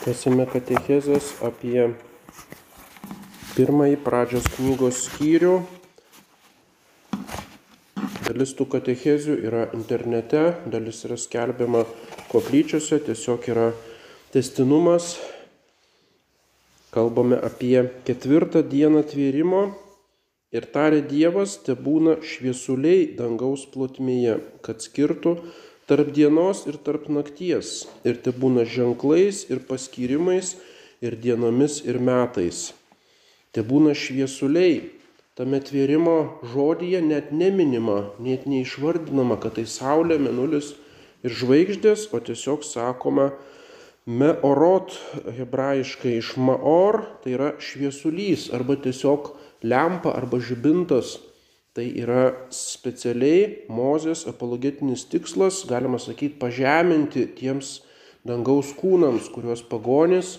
Tęsime katechezės apie pirmąjį pradžios knygos skyrių. Dalis tų katechezių yra internete, dalis yra skelbiama koplyčiose, tiesiog yra testinumas. Kalbame apie ketvirtą dieną tvėrimo ir tarė Dievas, te būna šviesuliai dangaus plotmėje, kad skirtų tarp dienos ir tarp nakties, ir te būna ženklais ir paskyrimais, ir dienomis ir metais. Te būna šviesuliai, tame tvėrimo žodyje net neminima, net neišvardinama, kad tai Saulė, Menulis ir žvaigždės, o tiesiog sakoma meorot hebrajiškai iš maor, tai yra šviesulys arba tiesiog lempa arba žibintas Tai yra specialiai Mozės apologetinis tikslas, galima sakyti, pažeminti tiems dangaus kūnams, kuriuos pagonys,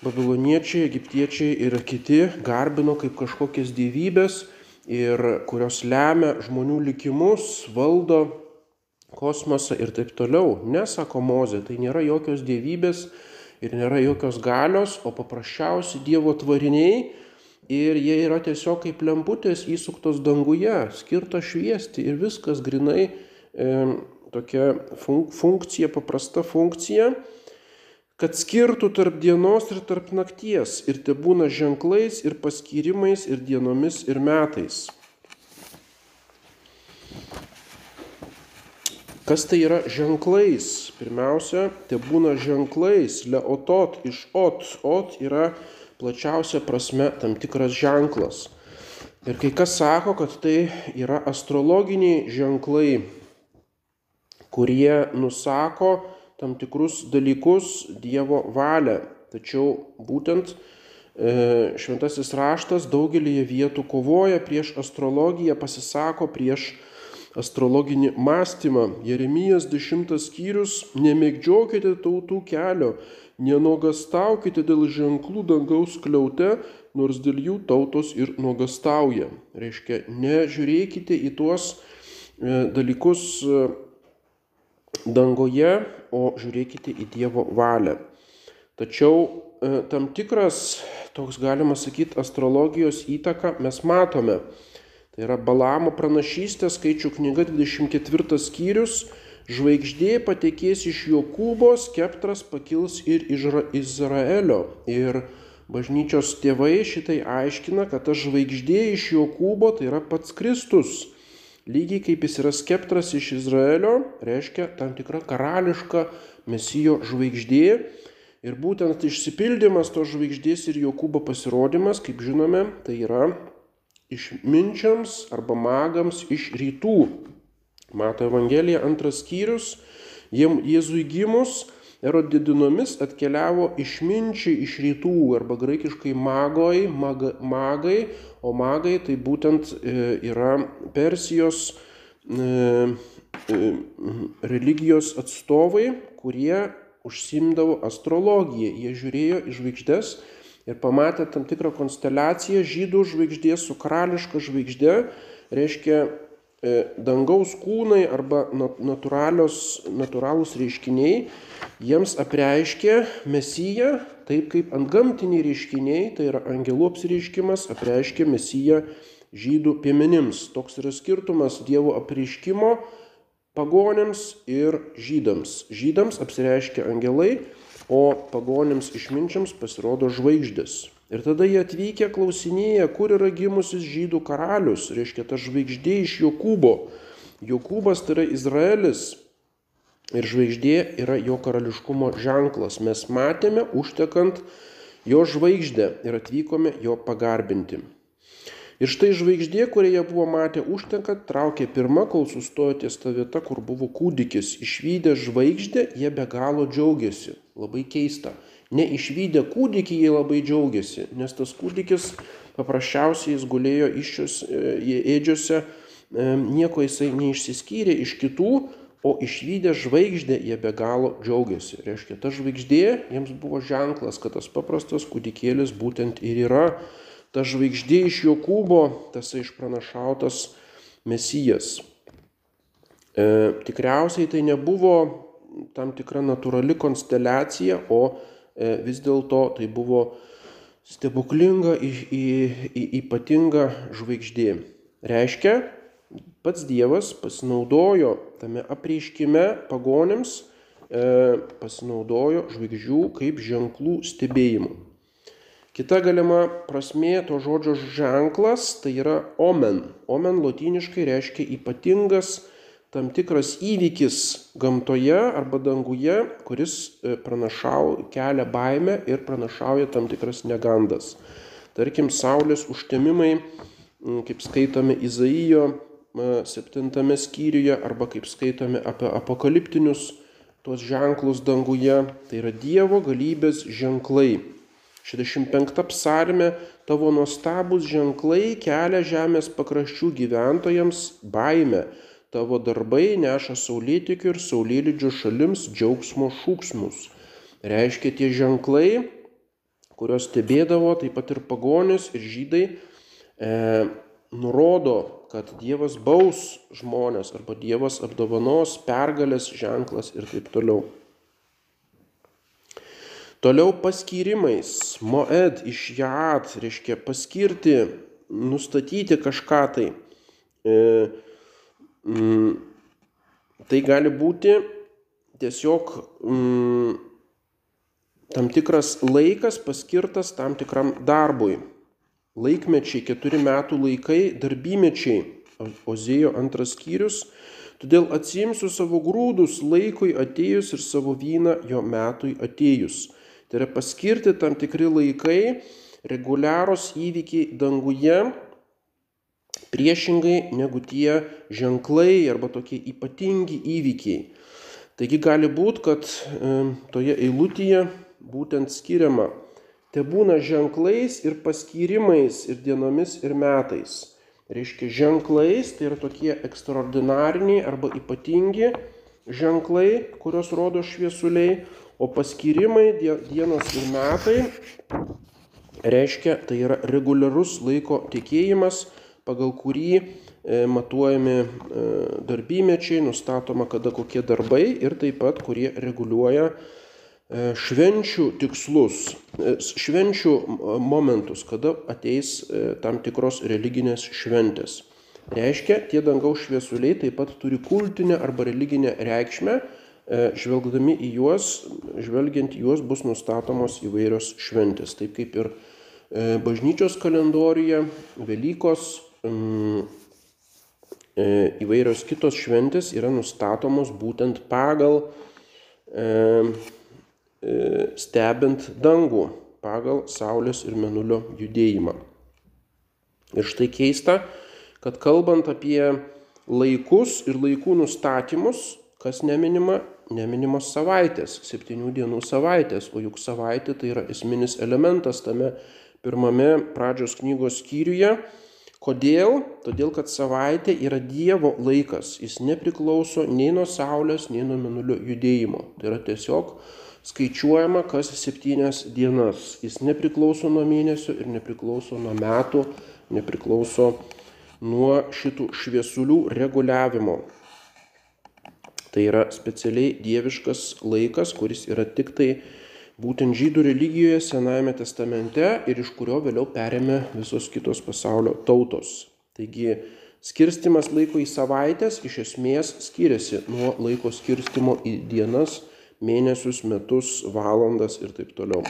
babiloniečiai, egiptiečiai ir kiti garbino kaip kažkokias gyvybės ir kurios lemia žmonių likimus, valdo kosmosą ir taip toliau. Nesako Mozė, tai nėra jokios gyvybės ir nėra jokios galios, o paprasčiausi Dievo tvariniai ir jie yra tiesiog kaip lemputės įsuktos danguje, skirtos šviesti ir viskas grinai e, tokia fun funkcija, paprasta funkcija, kad skirtų tarp dienos ir tarp nakties ir te būna ženklais ir paskyrimais ir dienomis ir metais. Kas tai yra ženklais? Pirmiausia, te būna ženklais, leotot iš ot. Ot yra plačiausia prasme tam tikras ženklas. Ir kai kas sako, kad tai yra astrologiniai ženklai, kurie nusako tam tikrus dalykus Dievo valią. Tačiau būtent e, šventasis raštas daugelį vietų kovoja prieš astrologiją, pasisako prieš astrologinį mąstymą. Jeremijas 10 skyrius, nemėgdžiokite tautų kelio, Nenogastaukite dėl ženklų dangaus kliaute, nors dėl jų tautos ir nuogastauja. Reiškia, nežiūrėkite į tuos e, dalykus e, dangoje, o žiūrėkite į Dievo valią. Tačiau e, tam tikras, toks galima sakyti, astrologijos įtaka mes matome. Tai yra Balamo pranašystė, skaičių knyga 24 skyrius, žvaigždė patekės iš Jokūbo, skeptras pakils ir iš Izraelio. Ir bažnyčios tėvai šitai aiškina, kad ta žvaigždė iš Jokūbo tai yra pats Kristus. Lygiai kaip jis yra skeptras iš Izraelio, reiškia tam tikra karališka mesijo žvaigždė. Ir būtent išsipildymas to žvaigždės ir Jokūbo pasirodymas, kaip žinome, tai yra išminčiams arba magams iš rytų. Mato Evangelija antras skyrius, Jėzui gimus, erodidinomis atkeliavo išminčiai iš rytų arba graikiškai magoj, maga, magai, o magai tai būtent e, yra Persijos e, e, religijos atstovai, kurie užsimdavo astrologiją. Jie žiūrėjo į žvaigždės ir pamatė tam tikrą konsteliaciją žydų žvaigždės su karališka žvaigždė, reiškia dangaus kūnai arba natūralūs reiškiniai jiems apreiškė Mesiją, taip kaip ant gamtiniai reiškiniai, tai yra angelų apsireiškimas, apreiškė Mesiją žydų piemenims. Toks yra skirtumas Dievo apreiškimo pagonėms ir žydams. Žydams apsireiškia angelai, o pagonėms išminčiams pasirodo žvaigždės. Ir tada jie atvykę klausinėja, kur yra gimusis žydų karalius, reiškia ta žvaigždė iš Jokūbo. Jokūbas tai yra Izraelis ir žvaigždė yra jo karališkumo ženklas. Mes matėme užtekant jo žvaigždę ir atvykome jo pagarbinti. Ir štai žvaigždė, kurią jie buvo matę užtekant, traukė pirmą, kol sustojo ties ta vieta, kur buvo kūdikis. Išvykę žvaigždę, jie be galo džiaugiasi. Labai keista. Neišvykę kūdikį jie labai džiaugiasi, nes tas kūdikis paprasčiausiai jis gulėjo iščios, e, ėdžiose, e, nieko jisai neišsiskyrė iš kitų, o išvykę žvaigždę jie be galo džiaugiasi. Reiškia, ta žvaigždė jiems buvo ženklas, kad tas paprastas kūdikėlis būtent ir yra ta žvaigždė iš Jokūbo, tas išpranašautas mesijas. E, tikriausiai tai nebuvo tam tikra natūrali konsteliacija, o vis dėlto tai buvo stebuklinga, ypatinga žvaigždė. Reiškia, pats Dievas pasinaudojo tame apreiškime pagonėms, e, pasinaudojo žvaigždžių kaip ženklų stebėjimu. Kita galima prasmė to žodžio ženklas tai yra omen. Omen lotyniškai reiškia ypatingas tam tikras įvykis gamtoje arba danguje, kuris e, pranašau kelia baimę ir pranašauja tam tikras negandas. Tarkim, saulės užtemimai, kaip skaitome Izaijo 7 skyriuje arba kaip skaitome apie apokaliptinius tuos ženklus danguje, tai yra Dievo galybės ženklai. 65 psalme tavo nuostabus ženklai kelia žemės pakraščių gyventojams baimę tavo darbai neša saulėtikių ir saulėlydžio šalims džiaugsmo šūksmus. Reiškia tie ženklai, kurios stebėdavo taip pat ir pagonis ir žydai, e, nurodo, kad Dievas baus žmonės arba Dievas apdovanos pergalės ženklas ir taip toliau. Toliau paskyrimais. Moed iš Jaat reiškia paskirti, nustatyti kažką tai. E, tai gali būti tiesiog mm, tam tikras laikas paskirtas tam tikram darbui. Laikmečiai, keturi metų laikai, darbymečiai, Ozėjo antras skyrius, todėl atsimsiu savo grūdus laikui atėjus ir savo vyną jo metui atėjus. Tai yra paskirti tam tikri laikai, reguliarūs įvykiai danguje, priešingai negu tie ženklai arba tokie ypatingi įvykiai. Taigi gali būti, kad toje eilutėje būtent skiriama te būna ženklais ir paskyrimais ir dienomis ir metais. Reiškia, ženklais tai yra tokie ekstraordinariniai arba ypatingi ženklai, kurios rodo šviesuliai, o paskyrimai dienos ir metai reiškia, tai yra reguliarus laiko tikėjimas, pagal kurį e, matuojami e, darbymečiai, nustatoma, kada kokie darbai ir taip pat, kurie reguliuoja e, švenčių tikslus, švenčių momentus, kada ateis tam tikros religinės šventės. Reiškia, tie dangaus šviesuliai taip pat turi kultinę arba religinę reikšmę, žvelgdami į juos, žvelgiant į juos bus nustatomos įvairios šventės. Taip kaip ir bažnyčios kalendorijoje, Velykos, Mm, e, įvairios kitos šventės yra nustatomos būtent pagal e, e, stebint dangų, pagal Saulės ir Menulio judėjimą. Ir štai keista, kad kalbant apie laikus ir laikų nustatymus, kas neminima, neminimos savaitės, septynių dienų savaitės, o juk savaitė tai yra esminis elementas tame pirmame pradžios knygos skyriuje Kodėl? Todėl, kad savaitė yra Dievo laikas. Jis nepriklauso nei nuo Saulės, nei nuo Minulio judėjimo. Tai yra tiesiog skaičiuojama kas septynias dienas. Jis nepriklauso nuo mėnesio ir nepriklauso nuo metų, nepriklauso nuo šitų šviesulių reguliavimo. Tai yra specialiai dieviškas laikas, kuris yra tik tai būtent žydų religijoje Senajame testamente ir iš kurio vėliau perėmė visos kitos pasaulio tautos. Taigi skirstimas laiko į savaitės iš esmės skiriasi nuo laiko skirstimo į dienas, mėnesius, metus, valandas ir taip toliau.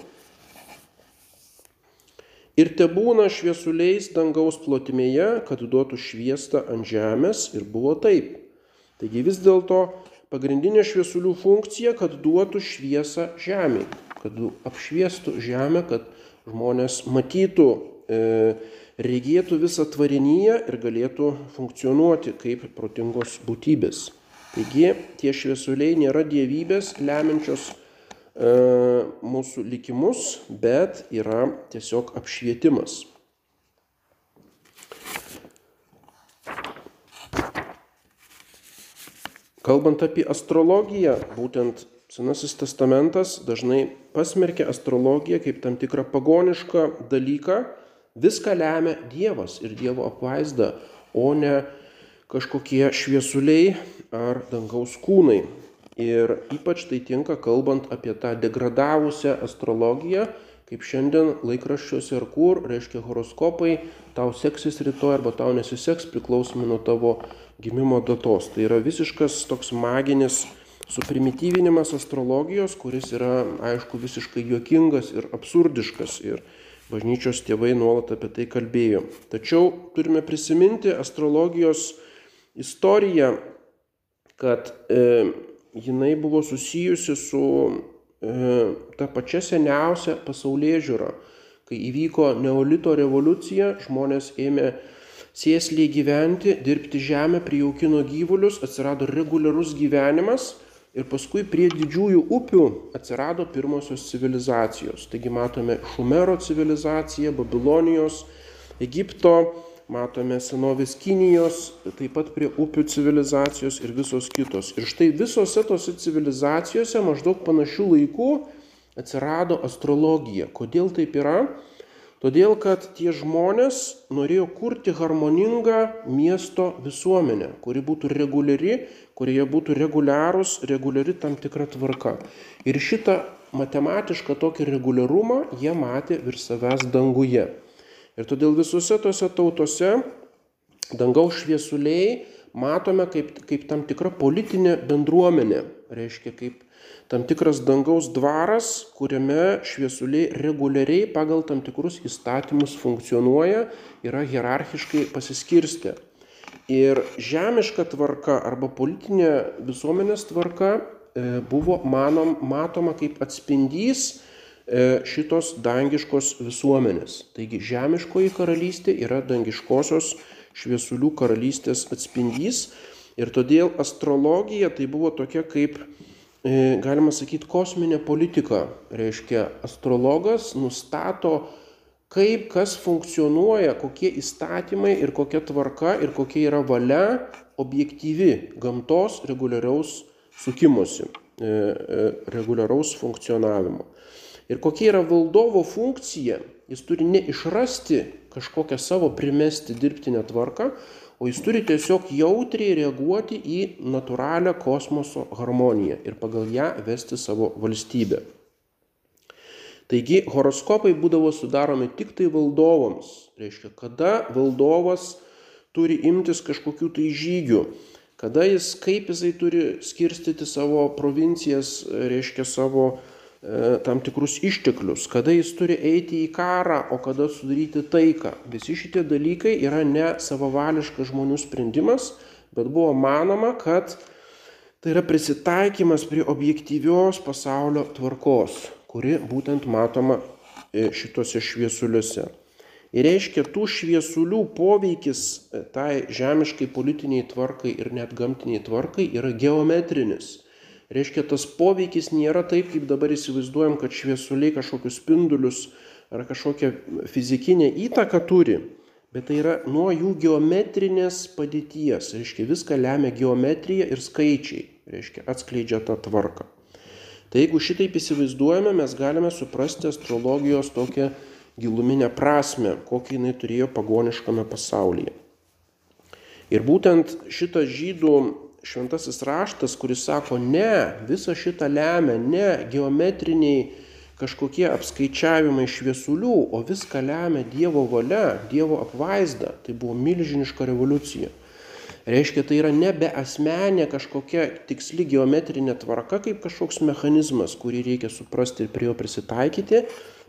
Ir te būna šviesuliais dangaus plotmėje, kad duotų šviestą ant žemės ir buvo taip. Taigi vis dėlto pagrindinė šviesulių funkcija, kad duotų šviesą žemėje kad apšviestų žemę, kad žmonės matytų, e, regėtų visą tvarinyje ir galėtų funkcionuoti kaip protingos būtybės. Taigi tie šviesuliai nėra dievybės lemiančios e, mūsų likimus, bet yra tiesiog apšvietimas. Kalbant apie astrologiją, būtent Senasis testamentas dažnai pasmerkia astrologiją kaip tam tikrą pagonišką dalyką. Viską lemia Dievas ir Dievo apvaizda, o ne kažkokie šviesuliai ar dangaus kūnai. Ir ypač tai tinka kalbant apie tą degradavusią astrologiją, kaip šiandien laikraščiuose ir kur, reiškia horoskopai, tau seksis rytoj arba tau nesiseks priklausomai nuo tavo gimimo datos. Tai yra visiškas toks maginis suprimityvinimas astrologijos, kuris yra, aišku, visiškai juokingas ir absurdiškas. Ir bažnyčios tėvai nuolat apie tai kalbėjo. Tačiau turime prisiminti astrologijos istoriją, kad e, jinai buvo susijusi su e, ta pačia seniausia pasaulyje žiūra. Kai įvyko neolito revoliucija, žmonės ėmė sėsliai gyventi, dirbti žemę, prijaukino gyvulius, atsirado reguliarus gyvenimas ir paskui prie didžiųjų upių atsirado pirmosios civilizacijos. Taigi matome Šumero civilizaciją, Babilonijos, Egipto, matome senovės Kinijos, taip pat prie upių civilizacijos ir visos kitos. Ir štai visose tose civilizacijose maždaug panašių laikų atsirado astrologija. Kodėl taip yra? Todėl, kad tie žmonės norėjo kurti harmoningą miesto visuomenę, kuri būtų reguliari, kurioje būtų reguliarūs, reguliari tam tikra tvarka. Ir šitą matematišką tokį reguliarumą jie matė virš savęs danguje. Ir todėl visose tose tautose dangaus šviesuliai matome kaip, kaip tam tikra politinė bendruomenė, reiškia kaip tam tikras dangaus dvaras, kuriame šviesuliai reguliariai pagal tam tikrus įstatymus funkcionuoja, yra hierarchiškai pasiskirstę. Ir žemiška tvarka arba politinė visuomenės tvarka e, buvo manom, matoma kaip atspindys E, šitos dangiškos visuomenės. Taigi žemiškoji karalystė yra dangiškosios šviesulių karalystės atspindys ir todėl astrologija tai buvo tokia kaip, galima sakyti, kosminė politika. Reiškia, astrologas nustato, kaip kas funkcionuoja, kokie įstatymai ir kokia tvarka ir kokia yra valia objektyvi gamtos reguliariaus sukimosi, e, reguliaraus funkcionavimo. Ir kokia yra valdovo funkcija, jis turi ne išrasti kažkokią savo primesti dirbtinę tvarką, o jis turi tiesiog jautriai reaguoti į natūralią kosmoso harmoniją ir pagal ją vesti savo valstybę. Taigi horoskopai būdavo sudaromi tik tai valdovams. Reiškia, kada valdovas turi imtis kažkokių tai žygių, kada jis, kaip jisai turi skirstyti savo provincijas, reiškia savo E, tam tikrus išteklius, kada jis turi eiti į karą, o kada sudaryti taiką. Visi šitie dalykai yra ne savavališkas žmonių sprendimas, bet buvo manoma, kad tai yra prisitaikymas prie objektyvios pasaulio tvarkos, kuri būtent matoma e, šituose šviesuliuose. Ir reiškia, tų šviesulių poveikis e, tai žemiškai politiniai tvarkai ir net gamtiniai tvarkai yra geometrinis. Reiškia, tas poveikis nėra taip, kaip dabar įsivaizduojam, kad šviesuliai kažkokius spindulius ar kažkokią fizikinę įtaką turi, bet tai yra nuo jų geometrinės padėties. Reiškia, viską lemia geometrija ir skaičiai, reiškia, atskleidžia tą tvarką. Tai jeigu šitaip įsivaizduojame, mes galime suprasti astrologijos tokią giluminę prasme, kokią jinai turėjo pagoniškame pasaulyje. Ir būtent šitas žydų šventasis raštas, kuris sako, ne, visą šitą lemia ne geometriniai kažkokie apskaičiavimai šviesulių, o viską lemia Dievo valia, Dievo apvaizda. Tai buvo milžiniška revoliucija. Reiškia, tai yra nebe asmenė kažkokia tiksli geometrinė tvarka, kaip kažkoks mechanizmas, kurį reikia suprasti ir prie jo prisitaikyti,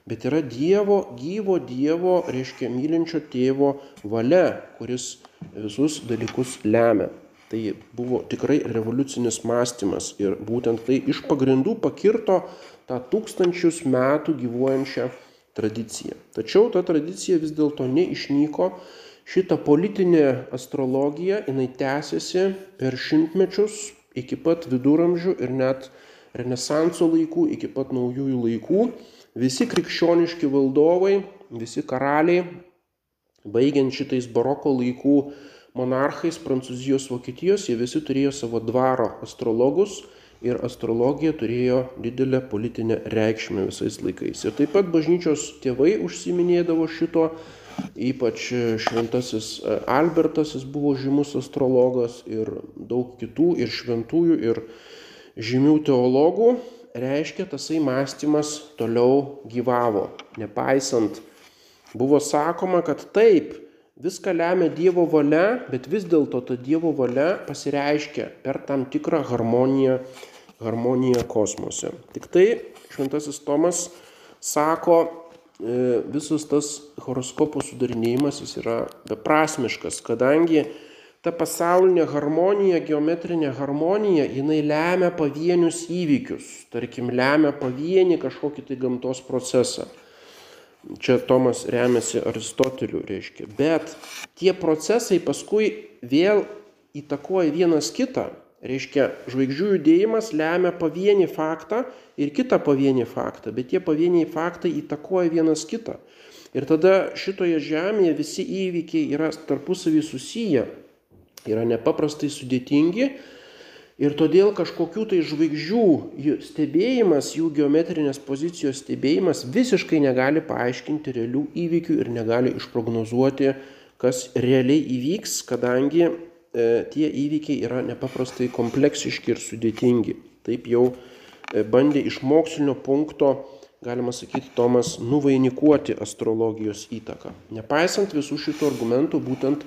bet yra Dievo, gyvo Dievo, reiškia mylinčio tėvo valia, kuris visus dalykus lemia. Tai buvo tikrai revoliucinis mąstymas ir būtent tai iš pagrindų pakirto tą tūkstančius metų gyvuojančią tradiciją. Tačiau ta tradicija vis dėlto neišnyko, šita politinė astrologija jinai tęsiasi per šimtmečius iki pat viduramžių ir net renesanso laikų, iki pat naujųjų laikų. Visi krikščioniški valdovai, visi karaliai, baigiant šitais baroko laikų monarchais Prancūzijos, Vokietijos, jie visi turėjo savo dvaro astrologus ir astrologija turėjo didelę politinę reikšmę visais laikais. Ir taip pat bažnyčios tėvai užsiminėdavo šito, ypač šventasis Albertas, jis buvo žymus astrologas ir daug kitų ir šventųjų ir žymių teologų, reiškia tasai mąstymas toliau gyvavo. Nepaisant, buvo sakoma, kad taip, viską lemia Dievo valia, bet vis dėlto ta Dievo valia pasireiškia per tam tikrą harmoniją, harmoniją kosmose. Tik tai Šventasis Tomas sako, e, visas tas horoskopų sudarinėjimas jis yra beprasmiškas, kadangi ta pasaulinė harmonija, geometrinė harmonija, jinai lemia pavienius įvykius, tarkim, lemia pavienį kažkokį tai gamtos procesą. Čia Tomas remiasi Aristoteliu, reiškia. Bet tie procesai paskui vėl įtakoja vienas kitą. Reiškia, žvaigždžių judėjimas lemia pavienį faktą ir kitą pavienį faktą, bet tie pavieniai faktai įtakoja vienas kitą. Ir tada šitoje žemėje visi įvykiai yra tarpusavį susiję yra nepaprastai sudėtingi ir todėl kažkokių tai žvaigždžių stebėjimas, jų geometrinės pozicijos stebėjimas visiškai negali paaiškinti realių įvykių ir negali išprognozuoti, kas realiai įvyks, kadangi e, tie įvykiai yra nepaprastai kompleksiški ir sudėtingi. Taip jau e, bandė iš mokslinio punkto, galima sakyti, Tomas nuvainikuoti astrologijos įtaką. Nepaisant visų šitų argumentų, būtent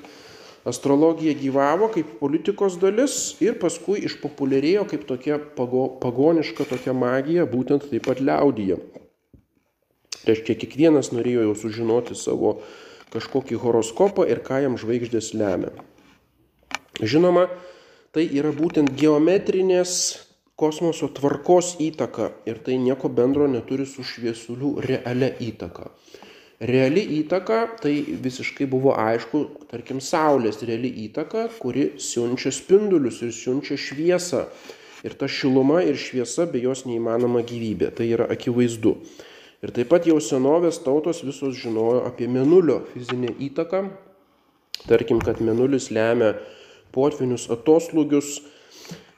Astrologija gyvavo kaip politikos dalis ir paskui išpopuliarėjo kaip tokia pago, pagoniška tokia magija, būtent taip pat liaudyje. Reiškia, kiekvienas norėjo jau sužinoti savo kažkokį horoskopą ir ką jam žvaigždės lemia. Žinoma, tai yra būtent geometrinės kosmoso tvarkos įtaka ir tai nieko bendro neturi su šviesulių realia įtaka. Reali įtaka, tai visiškai buvo aišku, tarkim, Saulės reali įtaka, kuri siunčia spindulius ir siunčia šviesą. Ir ta šiluma ir šviesa be jos neįmanoma gyvybė. Tai yra akivaizdu. Ir taip pat jau senovės tautos visos žinojo apie menulio fizinę įtaką. Tarkim, kad menulis lemia potvinius atoslūgius,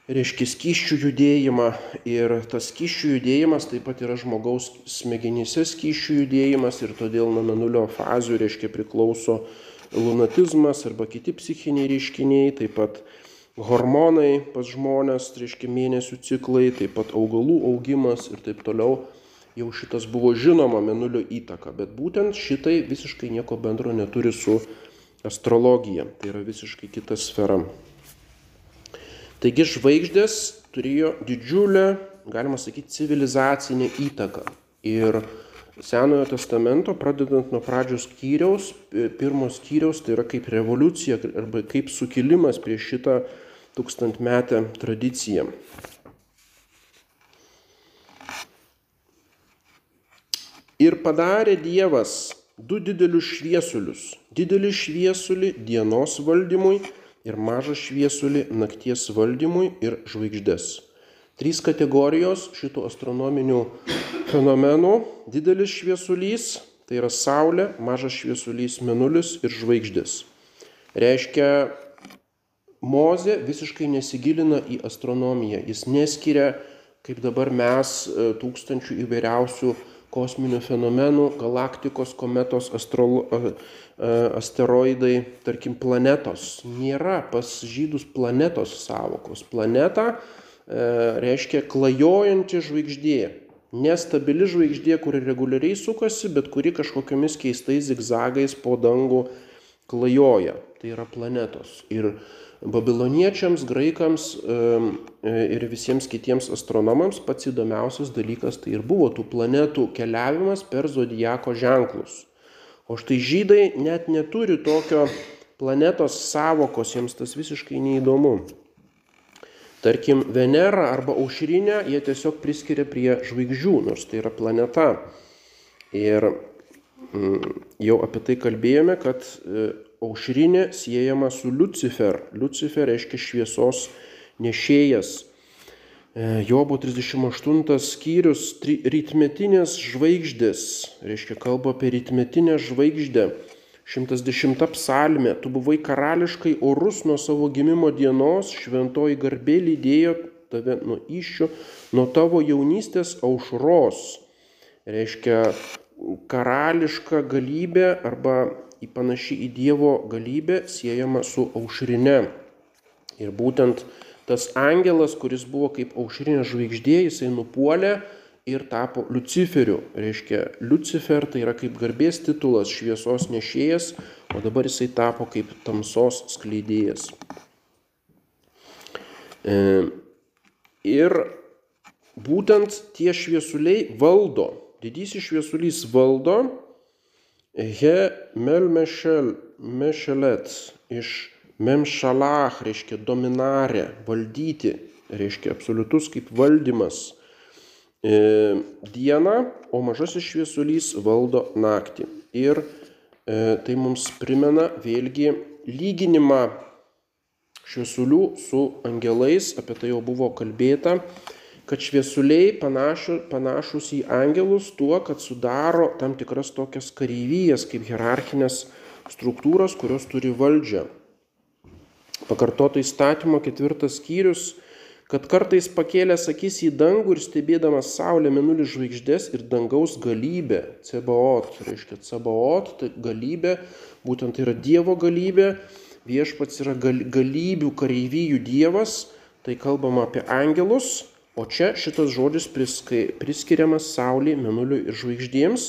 reiškia skyščių judėjimą ir tas skyščių judėjimas taip pat yra žmogaus smegenyse skyščių judėjimas ir todėl nuo menulio fazių reiškia priklauso lunatizmas arba kiti psichiniai reiškiniai, taip pat hormonai pas žmonės, reiškia mėnesių ciklai, taip pat augalų augimas ir taip toliau. Jau šitas buvo žinoma menulio įtaka, bet būtent šitai visiškai nieko bendro neturi su astrologija. Tai yra visiškai kita sfera. Taigi žvaigždės turėjo didžiulę, galima sakyti, civilizacinę įtaką. Ir Senojo testamento, pradedant nuo pradžios skyriaus, pirmos skyriaus, tai yra kaip revoliucija arba kaip sukilimas prieš šitą tūkstantmetę tradiciją. Ir padarė Dievas du didelius šviesulius. Didelį šviesulį dienos valdymui ir mažą šviesulį nakties valdymui ir žvaigždės. Trys kategorijos šitų astronominių fenomenų - didelis šviesulys, tai yra Saulė, mažas šviesulys Menulis ir žvaigždės. Reiškia, Mozė visiškai nesigilina į astronomiją, jis neskiria, kaip dabar mes, e, tūkstančių įvairiausių kosminių fenomenų, galaktikos, kometos, astrolo, asteroidai, tarkim, planetos. Nėra pas žydus planetos savokos. Planeta e, reiškia klajojanti žvaigždė. Nestabili žvaigždė, kuri reguliariai sukasi, bet kuri kažkokiamis keistais zigzagais po dangų klajoja. Tai yra planetos. Ir babiloniečiams, graikams e, ir visiems kitiems astronomams pats įdomiausias dalykas tai ir buvo tų planetų keliavimas per zodijako ženklus. O štai žydai net neturi tokio planetos savokos, jiems tas visiškai neįdomu. Tarkim, Venera arba aušrinė jie tiesiog priskiria prie žvaigždžių, nors tai yra planeta. Ir mm, jau apie tai kalbėjome, kad e, aušrinė siejama su Lucifer. Lucifer reiškia šviesos nešėjas. E, Jobo 38 skyrius rytmetinės žvaigždės, reiškia kalba apie rytmetinę žvaigždę. 110 psalmė, tu buvai karališkai orus nuo savo gimimo dienos, šventoji garbė lydėjo tave nuo iššių, nuo tavo jaunystės aušros. Reiškia karališka galybė arba į panaši į Dievo galybę siejama su aušrine. Ir būtent tas angelas, kuris buvo kaip aušrinė žvaigždė, jisai nupuolė ir tapo Luciferiu. Reiškia, Lucifer tai yra kaip garbės titulas, šviesos nešėjas, o dabar jisai tapo kaip tamsos skleidėjas. E, ir būtent tie šviesuliai valdo, didysis šviesulys valdo He melmešel, mešelet iš memšalach, reiškia dominarė, valdyti, reiškia absoliutus kaip valdymas e, dieną, o mažasis šviesulys valdo naktį. Ir e, tai mums primena vėlgi lyginimą šviesulių su angelais, apie tai jau buvo kalbėta, kad šviesuliai panašu, panašus į angelus tuo, kad sudaro tam tikras tokias kareivijas kaip hierarchinės struktūros, kurios turi valdžią. Pakartoto įstatymo ketvirtas skyrius kad kartais pakėlęs akis į dangų ir stebėdamas Saulę, Menulį, žvaigždės ir dangaus galybę, Cebaot, reiškia Cebaot, tai galybė, būtent tai yra Dievo galybė, viešpats yra gal, galybių kareivijų Dievas, tai kalbama apie angelus, o čia šitas žodis priskai, priskiriamas Saulė, Menuliui ir žvaigždėms,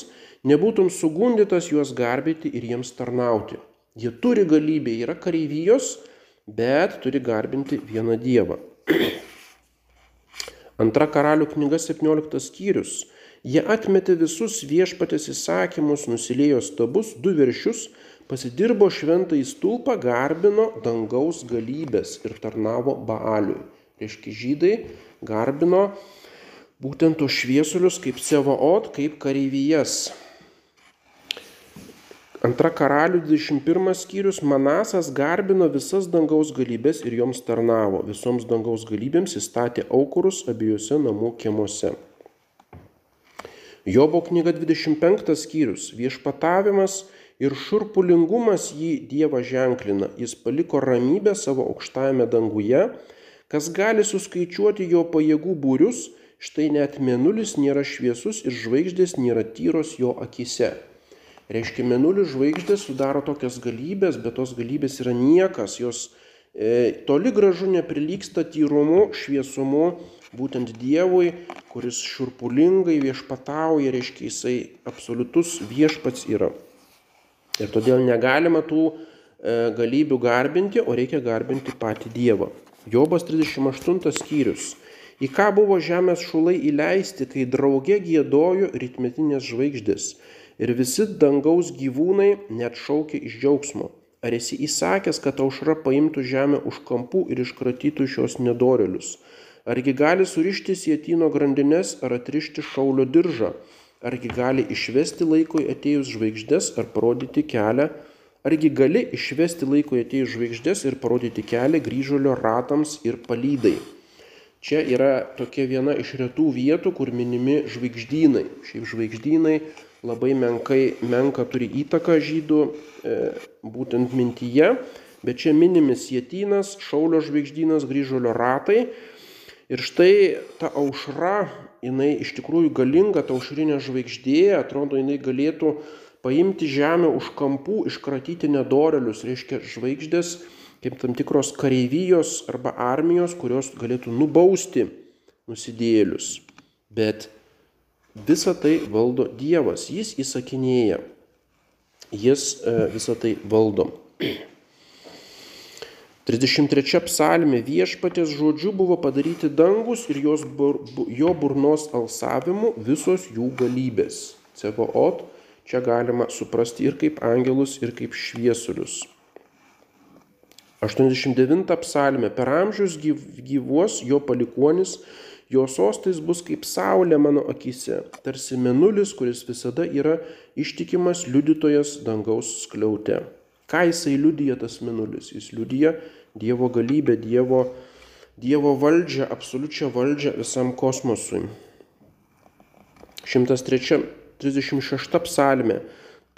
nebūtum sugundytas juos garbėti ir jiems tarnauti. Jie turi galybę, yra kareivijos, bet turi garbinti vieną Dievą. Antra karalių knyga 17 skyrius. Jie atmetė visus viešpatės įsakymus, nusilėjo stabus, du viršius, pasidirbo šventą į stulpą, garbino dangaus galybės ir tarnavo Baaliui. Reiškia, žydai garbino būtent tos šviesulius kaip Sevaot, kaip kareivijas. Antra karalių 21 skyrius Manasas garbino visas dangaus galybės ir joms tarnavo. Visoms dangaus galybėms įstatė aukurus abiejose namų kiemuose. Jobo knyga 25 skyrius Viešpatavimas ir šurpulingumas jį Dievą ženklina. Jis paliko ramybę savo aukštajame danguje. Kas gali suskaičiuoti jo pajėgų būrius, štai net menulis nėra šviesus ir žvaigždės nėra tyros jo akise. Reiškia, mėnulių žvaigždės sudaro tokias galybės, bet tos galybės yra niekas, jos e, toli gražu neprilyksta tyrumu, šviesumu būtent Dievui, kuris šurpulingai viešpatauja, reiškia, jisai absoliutus viešpats yra. Ir todėl negalima tų e, galybių garbinti, o reikia garbinti patį Dievą. Jobas 38 skyrius. Į ką buvo žemės šulai įleisti, kai drauge gėdojo rytmetinės žvaigždės ir visi dangaus gyvūnai net šaukė iš džiaugsmo. Ar esi įsakęs, kad aušra paimtų žemę už kampų ir iškratytų šios nedorelius? Argi gali surišti sėtino grandinės ar atrišti šaulio diržą? Argi gali išvesti laikui atėjus žvaigždės ar parodyti kelią? Argi gali išvesti laikui atėjus žvaigždės ir parodyti kelią grįžulio ratams ir palydai? Čia yra tokia viena iš retų vietų, kur minimi žvaigždynai. Šiaip žvaigždynai labai menkai, menka turi įtaką žydų e, būtent mintyje, bet čia minimis jėtynas, šaulio žvaigždynas, grįžulio ratai. Ir štai ta aušra, jinai iš tikrųjų galinga, ta aušrinė žvaigždė, atrodo, jinai galėtų paimti žemę už kampų, iškratyti nedorelius, reiškia žvaigždės kaip tam tikros kareivijos arba armijos, kurios galėtų nubausti nusidėlius. Bet Visą tai valdo Dievas, jis įsakinėja, jis e, visą tai valdo. 33 psalmė viešpatės žodžiu buvo padaryti dangus ir bur, jo burnos alsavimu visos jų galybės. Cevoot čia galima suprasti ir kaip angelus, ir kaip šviesulius. 89 psalmė per amžius gyvuos jo palikonis Jo sostais bus kaip saulė mano akise, tarsi menulis, kuris visada yra ištikimas liudytojas dangaus skliaute. Ką jisai liudyja tas menulis? Jis liudyja Dievo galybę, Dievo, dievo valdžią, absoliučią valdžią visam kosmosui. 103, 36 psalmė.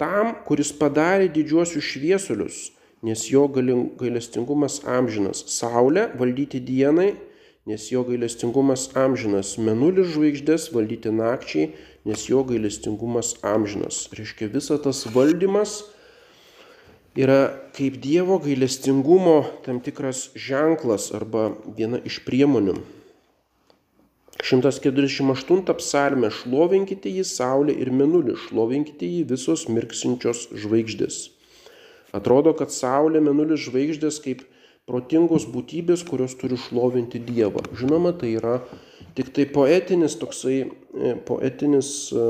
Tam, kuris padarė didžiuosius šviesulius, nes jo gailestingumas amžinas. Saulė valdyti dienai nes jo gailestingumas amžinas, menulis žvaigždės valdyti nakčiai, nes jo gailestingumas amžinas. Reiškia, visa tas valdymas yra kaip Dievo gailestingumo tam tikras ženklas arba viena iš priemonių. 148 psalmė šlovinkite jį saulė ir menulį, šlovinkite jį visos mirksinčios žvaigždės. Atrodo, kad saulė, menulis, žvaigždės kaip protingos būtybės, kurios turi šlovinti Dievą. Žinoma, tai yra tik tai poetinis toksai, e, poetinis e,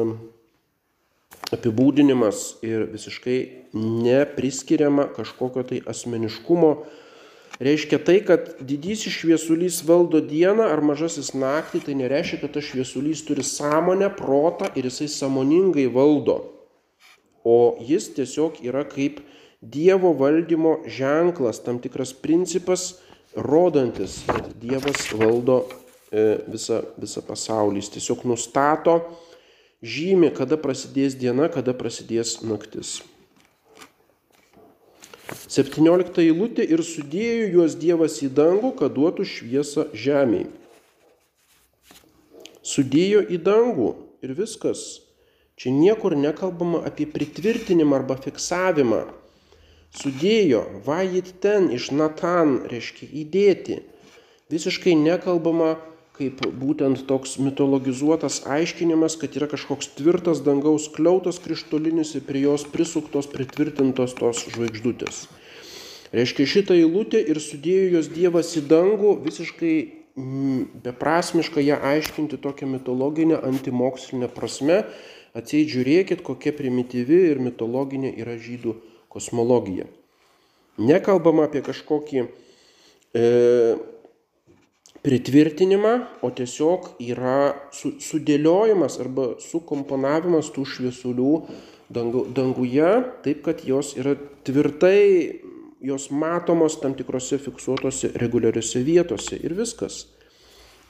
apibūdinimas ir visiškai nepriskiriama kažkokio tai asmeniškumo. Reiškia tai, kad didysis šviesulys valdo dieną ar mažasis naktį, tai nereiškia, kad tas šviesulys turi sąmonę, protą ir jisai samoningai valdo. O jis tiesiog yra kaip Dievo valdymo ženklas, tam tikras principas, rodantis, kad Dievas valdo e, visą, visą pasaulį. Jis tiesiog nustato, žymi, kada prasidės diena, kada prasidės naktis. 17 eilutė ir sudėjo juos Dievas į dangų, kad duotų šviesą žemėje. Sudėjo į dangų ir viskas. Čia niekur nekalbama apie pritvirtinimą arba fiksavimą sudėjo, vajit ten iš Natan, reiškia įdėti. Visiškai nekalbama kaip būtent toks mitologizuotas aiškinimas, kad yra kažkoks tvirtas dangaus kliautas krištolinis ir prie jos prisuktos, pritvirtintos tos žvaigždutės. Reiškia šitą eilutę ir sudėjo jos Dievas į dangų, visiškai mm, beprasmiška ją aiškinti tokią mitologinę, antimokslinę prasme. Atsieit žiūrėkit, kokia primityvi ir mitologinė yra žydų kosmologija. Nekalbama apie kažkokį e, pritvirtinimą, o tiesiog yra su, sudėliojimas arba sukomponavimas tų šviesulių dangu, danguje, taip kad jos yra tvirtai, jos matomos tam tikrose fiksuotose reguliariose vietose ir viskas.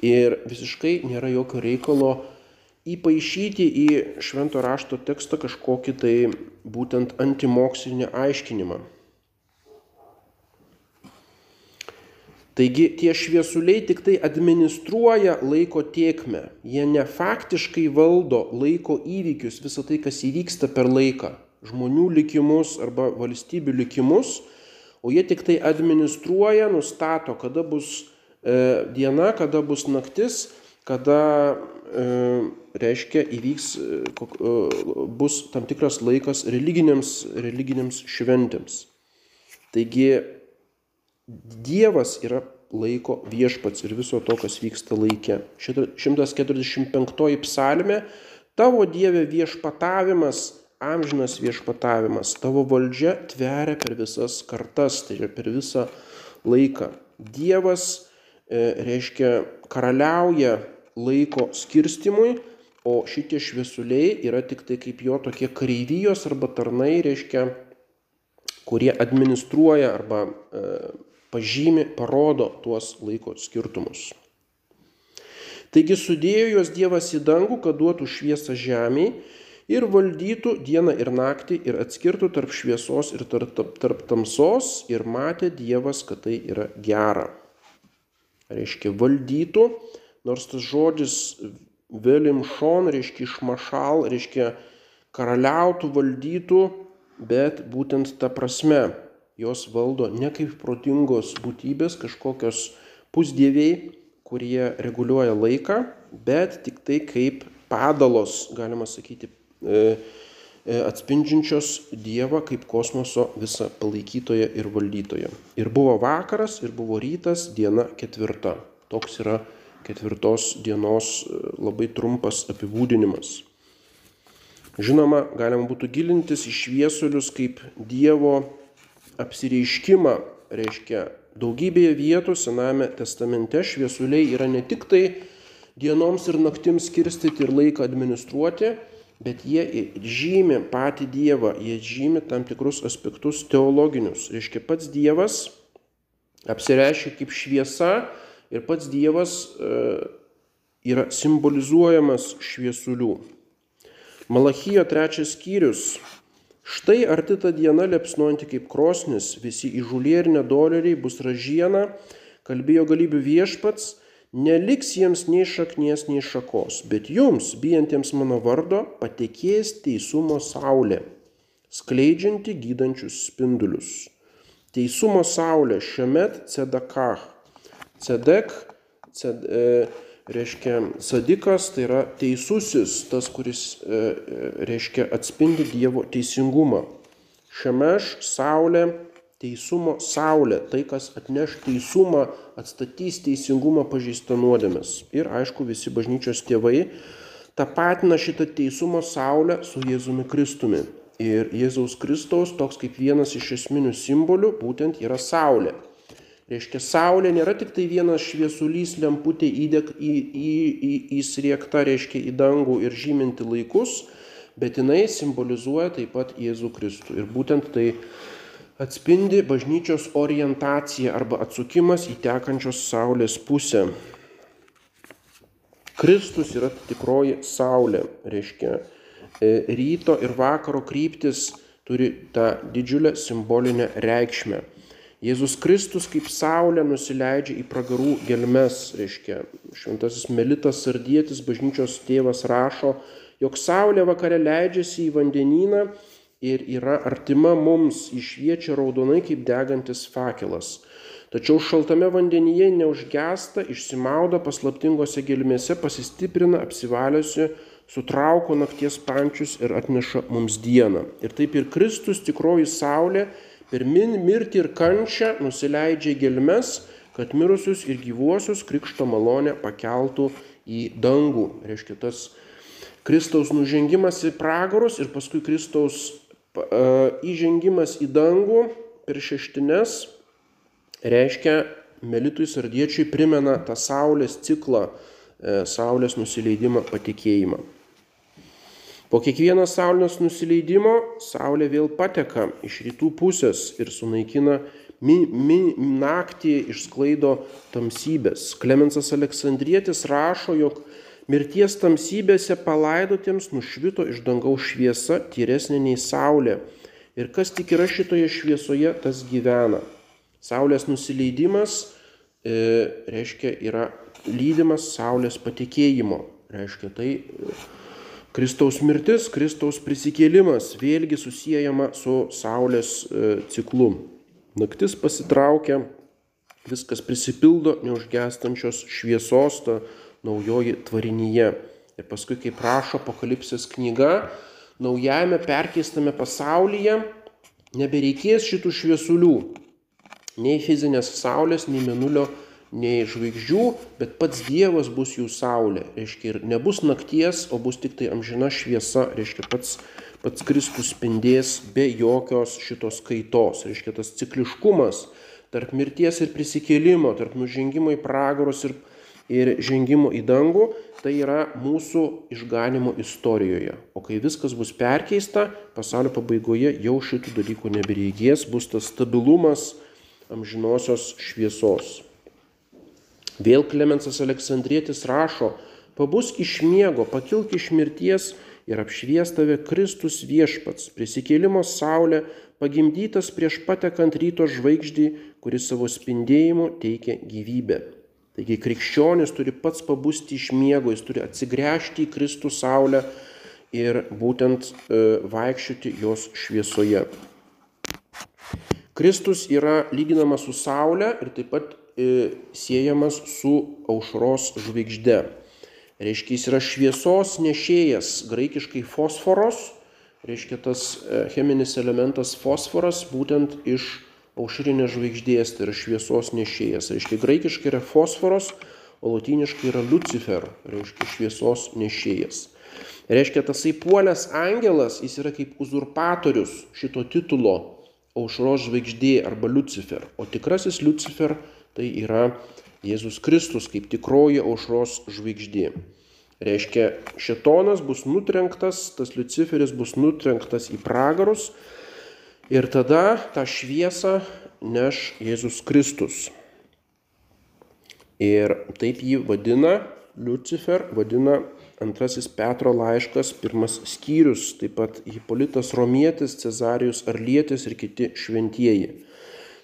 Ir visiškai nėra jokio reikalo įpaišyti į švento rašto tekstą kažkokį tai būtent antimokslinį aiškinimą. Taigi tie šviesuliai tik tai administruoja laiko tiekmę, jie ne faktiškai valdo laiko įvykius, visą tai, kas įvyksta per laiką, žmonių likimus arba valstybių likimus, o jie tik tai administruoja, nustato, kada bus e, diena, kada bus naktis, kada e, reiškia įvyks, e, e, bus tam tikras laikas religinėms, religinėms šventėms. Taigi Dievas yra laiko viešpats ir viso to, kas vyksta laike. 145 psalmė, tavo Dieve viešpatavimas, amžinas viešpatavimas, tavo valdžia tveria per visas kartas, tai yra per visą laiką. Dievas e, reiškia karaliauja laiko skirstimui, o šitie šviesuliai yra tik tai kaip jo tokie kareivijos arba tarnai, reiškia, kurie administruoja arba e, pažymi, parodo tuos laiko skirtumus. Taigi sudėjo juos Dievas į dangų, kad duotų šviesą žemėje ir valdytų dieną ir naktį ir atskirtų tarp šviesos ir tarp, tarp, tarp tamsos ir matė Dievas, kad tai yra gera. Reiškia valdytų, nors tas žodis velimšon reiškia išmašal, reiškia karaliautų, valdytų, bet būtent ta prasme jos valdo ne kaip protingos būtybės, kažkokios pusdieviai, kurie reguliuoja laiką, bet tik tai kaip padalos, galima sakyti, e, e, atspindžiančios Dievą kaip kosmoso visą palaikytoją ir valdytoją. Ir buvo vakaras, ir buvo rytas, diena ketvirta. Toks yra ketvirtos dienos e, labai trumpas apibūdinimas. Žinoma, galima būtų gilintis į šviesulius kaip Dievo apsireiškimą, reiškia daugybėje vietų Sename testamente šviesuliai yra ne tik tai dienoms ir naktims skirstyti ir laiką administruoti, bet jie žymi patį Dievą, jie žymi tam tikrus aspektus teologinius. Reiškia, pats Dievas apsireiškia kaip šviesa, ir pats Dievas e, yra simbolizuojamas šviesulių. Malachijo trečias skyrius. Štai arti ta diena lepsnuojanti kaip krosnis, visi įžulė ir nedoleriai bus ražiena, kalbėjo galybių viešpats, neliks jiems nei šaknies, nei šakos, bet jums, bijantiems mano vardo, patekės teisumo saulė. skleidžianti gydančius spindulius. Teisumo saulė šiemet cedakach. Cedek, ced, e, reiškia sadikas, tai yra teisusis, tas, kuris e, e, reiškia atspindi Dievo teisingumą. Šemeš saulė, teisumo saulė, tai kas atneš teisumą, atstatys teisingumą pažįsta nuodėmės. Ir aišku, visi bažnyčios tėvai tapatina šitą teisumo saulę su Jėzumi Kristumi. Ir Jėzaus Kristaus toks kaip vienas iš esminių simbolių būtent yra saulė. Reiškia, saulė nėra tik tai vienas šviesulys lemputė įdėk į, į, į, įsriekta, reiškia, į dangų ir žyminti laikus, bet jinai simbolizuoja taip pat Jėzų Kristų. Ir būtent tai atspindi bažnyčios orientaciją arba atsukimas į tekančios saulės pusę. Kristus yra tikroji saulė, reiškia, e, ryto ir vakaro kryptis turi tą didžiulę simbolinę reikšmę. Jėzus Kristus kaip saulė nusileidžia į pragarų gelmes, reiškia, šventasis Melitas Sardietis, bažnyčios tėvas rašo, jog saulė vakare leidžiasi į vandenyną ir yra artima mums, išviečia raudonai kaip degantis fakelas. Tačiau šaltame vandenyje neužgesta, išsimauda paslaptingose gelmėse, pasistiprina, apsivaliusi, sutrauko nakties pančius ir atneša mums dieną. Ir taip ir Kristus tikroji saulė per mirtį ir kančią nusileidžia į gelmes, kad mirusius ir gyvuosius krikšto malonę pakeltų į dangų. Reiškia tas Kristaus nužengimas į pragarus ir paskui Kristaus įžengimas į dangų per šeštines reiškia Melitui Sardiečiui primena tą Saulės ciklą, e, Saulės nusileidimą patikėjimą. Po kiekvieno saulės nusileidimo saulė vėl pateka iš rytų pusės ir sunaikina mi, mi, naktį išsklaido tamsybės. Klemensas Aleksandrietis rašo, jog mirties tamsybėse palaidotiems nušvito iš dangaus šviesa tyresnė nei saulė. Ir kas tik yra šitoje šviesoje, tas gyvena. Saulės nusileidimas e, reiškia yra lydimas saulės patikėjimo. Reiškia tai. E, Kristaus mirtis, Kristaus prisikėlimas vėlgi susijęjama su Saulės e, ciklu. Naktis pasitraukia, viskas prisipildo neužgestančios šviesos, ta naujoji tvarinyje. Ir paskui, kaip prašo apokalipsės knyga, naujame perkeistame pasaulyje nebereikės šitų šviesulių, nei fizinės saulės, nei menulio nei žvaigždžių, bet pats Dievas bus jų saulė. Reiškia, ir nebus nakties, o bus tik tai amžina šviesa. Reiškia, pats, pats Kristus spindės be jokios šitos kaitos. Reiškia, tas cikliškumas tarp mirties ir prisikėlimo, tarp nužengimo į pragarus ir, ir žengimo į dangų, tai yra mūsų išganimo istorijoje. O kai viskas bus perkeista, pasaulio pabaigoje jau šitų dalykų nebereikės, bus tas stabilumas amžinosios šviesos. Vėl Klemensas Aleksandrietis rašo, pabusk iš miego, pakilk iš mirties ir apšviestave Kristus viešpats, prisikėlimo saulė, pagimdytas prieš patekant ryto žvaigždį, kuris savo spindėjimu teikia gyvybę. Taigi krikščionis turi pats pabusti iš miego, jis turi atsigręžti į Kristų saulę ir būtent e, vaikščioti jos šviesoje. Kristus yra lyginamas su saulė ir taip pat siejamas su aušros žvaigžde. Reiškia, jis yra šviesos nešėjas, graikiškai fosforos, reiškia tas e, cheminis elementas fosforas būtent iš aušrinės žvaigždės, tai yra šviesos nešėjas. Reiškia, graikiškai yra fosforos, o latiniškai yra lucifer, reiškia šviesos nešėjas. Reiškia, tasai puolęs angelas, jis yra kaip uzurpatorius šito titulo aušros žvaigždė arba lucifer, o tikrasis lucifer tai yra Jėzus Kristus kaip tikroji aušros žvaigždė. Reiškia, šetonas bus nutrenktas, tas Luciferis bus nutrenktas į pragarus ir tada tą šviesą neš Jėzus Kristus. Ir taip jį vadina, Lucifer vadina antrasis Petro laiškas, pirmas skyrius, taip pat Hipolitas Romietis, Cezarijus Arlietis ir kiti šventieji.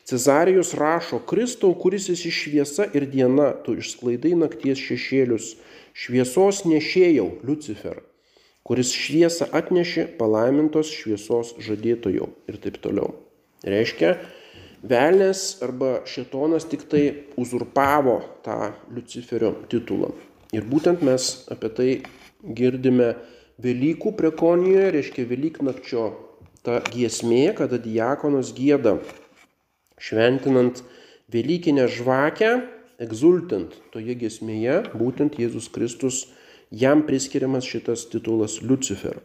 Cezarijus rašo, Kristau, kuris esi šviesa ir diena, tu išsklaidai nakties šešėlius, šviesos nešėjau, Lucifer, kuris šviesą atnešė palaimintos šviesos žadėtojų ir taip toliau. Reiškia, velnės arba šetonas tik tai uzurpavo tą Luciferio titulą. Ir būtent mes apie tai girdime Velykų prekonijoje, reiškia Velyknakčio ta giesmė, kada diakonas gėda šventinant Velykinę žvakę, egzultant toje giesmėje, būtent Jėzus Kristus, jam priskiriamas šitas titulas Lucifer.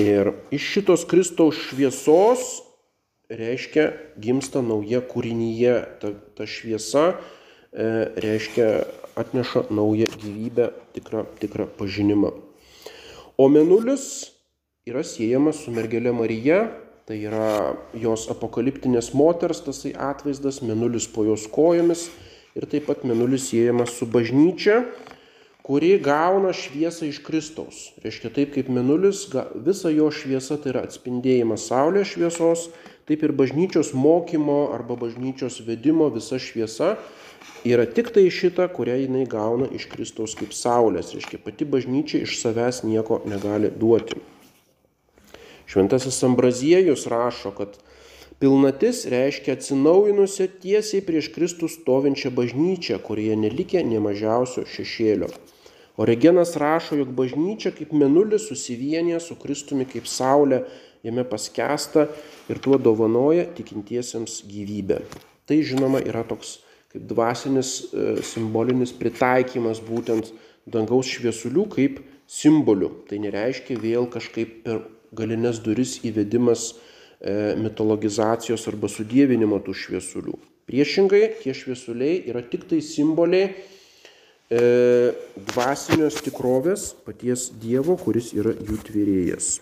Ir iš šitos Kristaus šviesos reiškia gimsta nauja kūrinyje, ta, ta šviesa e, reiškia atneša naują gyvybę, tikrą, tikrą pažinimą. O menulis yra siejamas su mergelė Marija, tai yra jos apokaliptinės moters tasai atvaizdas, menulis po jos kojomis ir taip pat menulis siejamas su bažnyčia, kuri gauna šviesą iš Kristaus. Reiškia taip kaip menulis, visa jo šviesa tai yra atspindėjimas Saulės šviesos, taip ir bažnyčios mokymo arba bažnyčios vedimo visa šviesa yra tik tai šita, kurią jinai gauna iš Kristaus kaip saulės. Reiškia, pati bažnyčia iš savęs nieko negali duoti. Šventasis Ambraziejus rašo, kad pilnatis reiškia atsinaujinusią tiesiai prieš Kristų stovinčią bažnyčią, kurioje nelikė nie mažiausio šešėlio. Oregenas rašo, jog bažnyčia kaip menulis susivienė su Kristumi kaip saulė, jame paskesta ir tuo dovanoja tikintiesiems gyvybę. Tai žinoma yra toks kaip dvasinis e, simbolinis pritaikymas būtent dangaus šviesulių kaip simbolių. Tai nereiškia vėl kažkaip per galinės duris įvedimas e, mitologizacijos arba sudėvinimo tų šviesulių. Priešingai, tie šviesuliai yra tik tai simboliai e, dvasinios tikrovės paties Dievo, kuris yra jų tvėrėjas.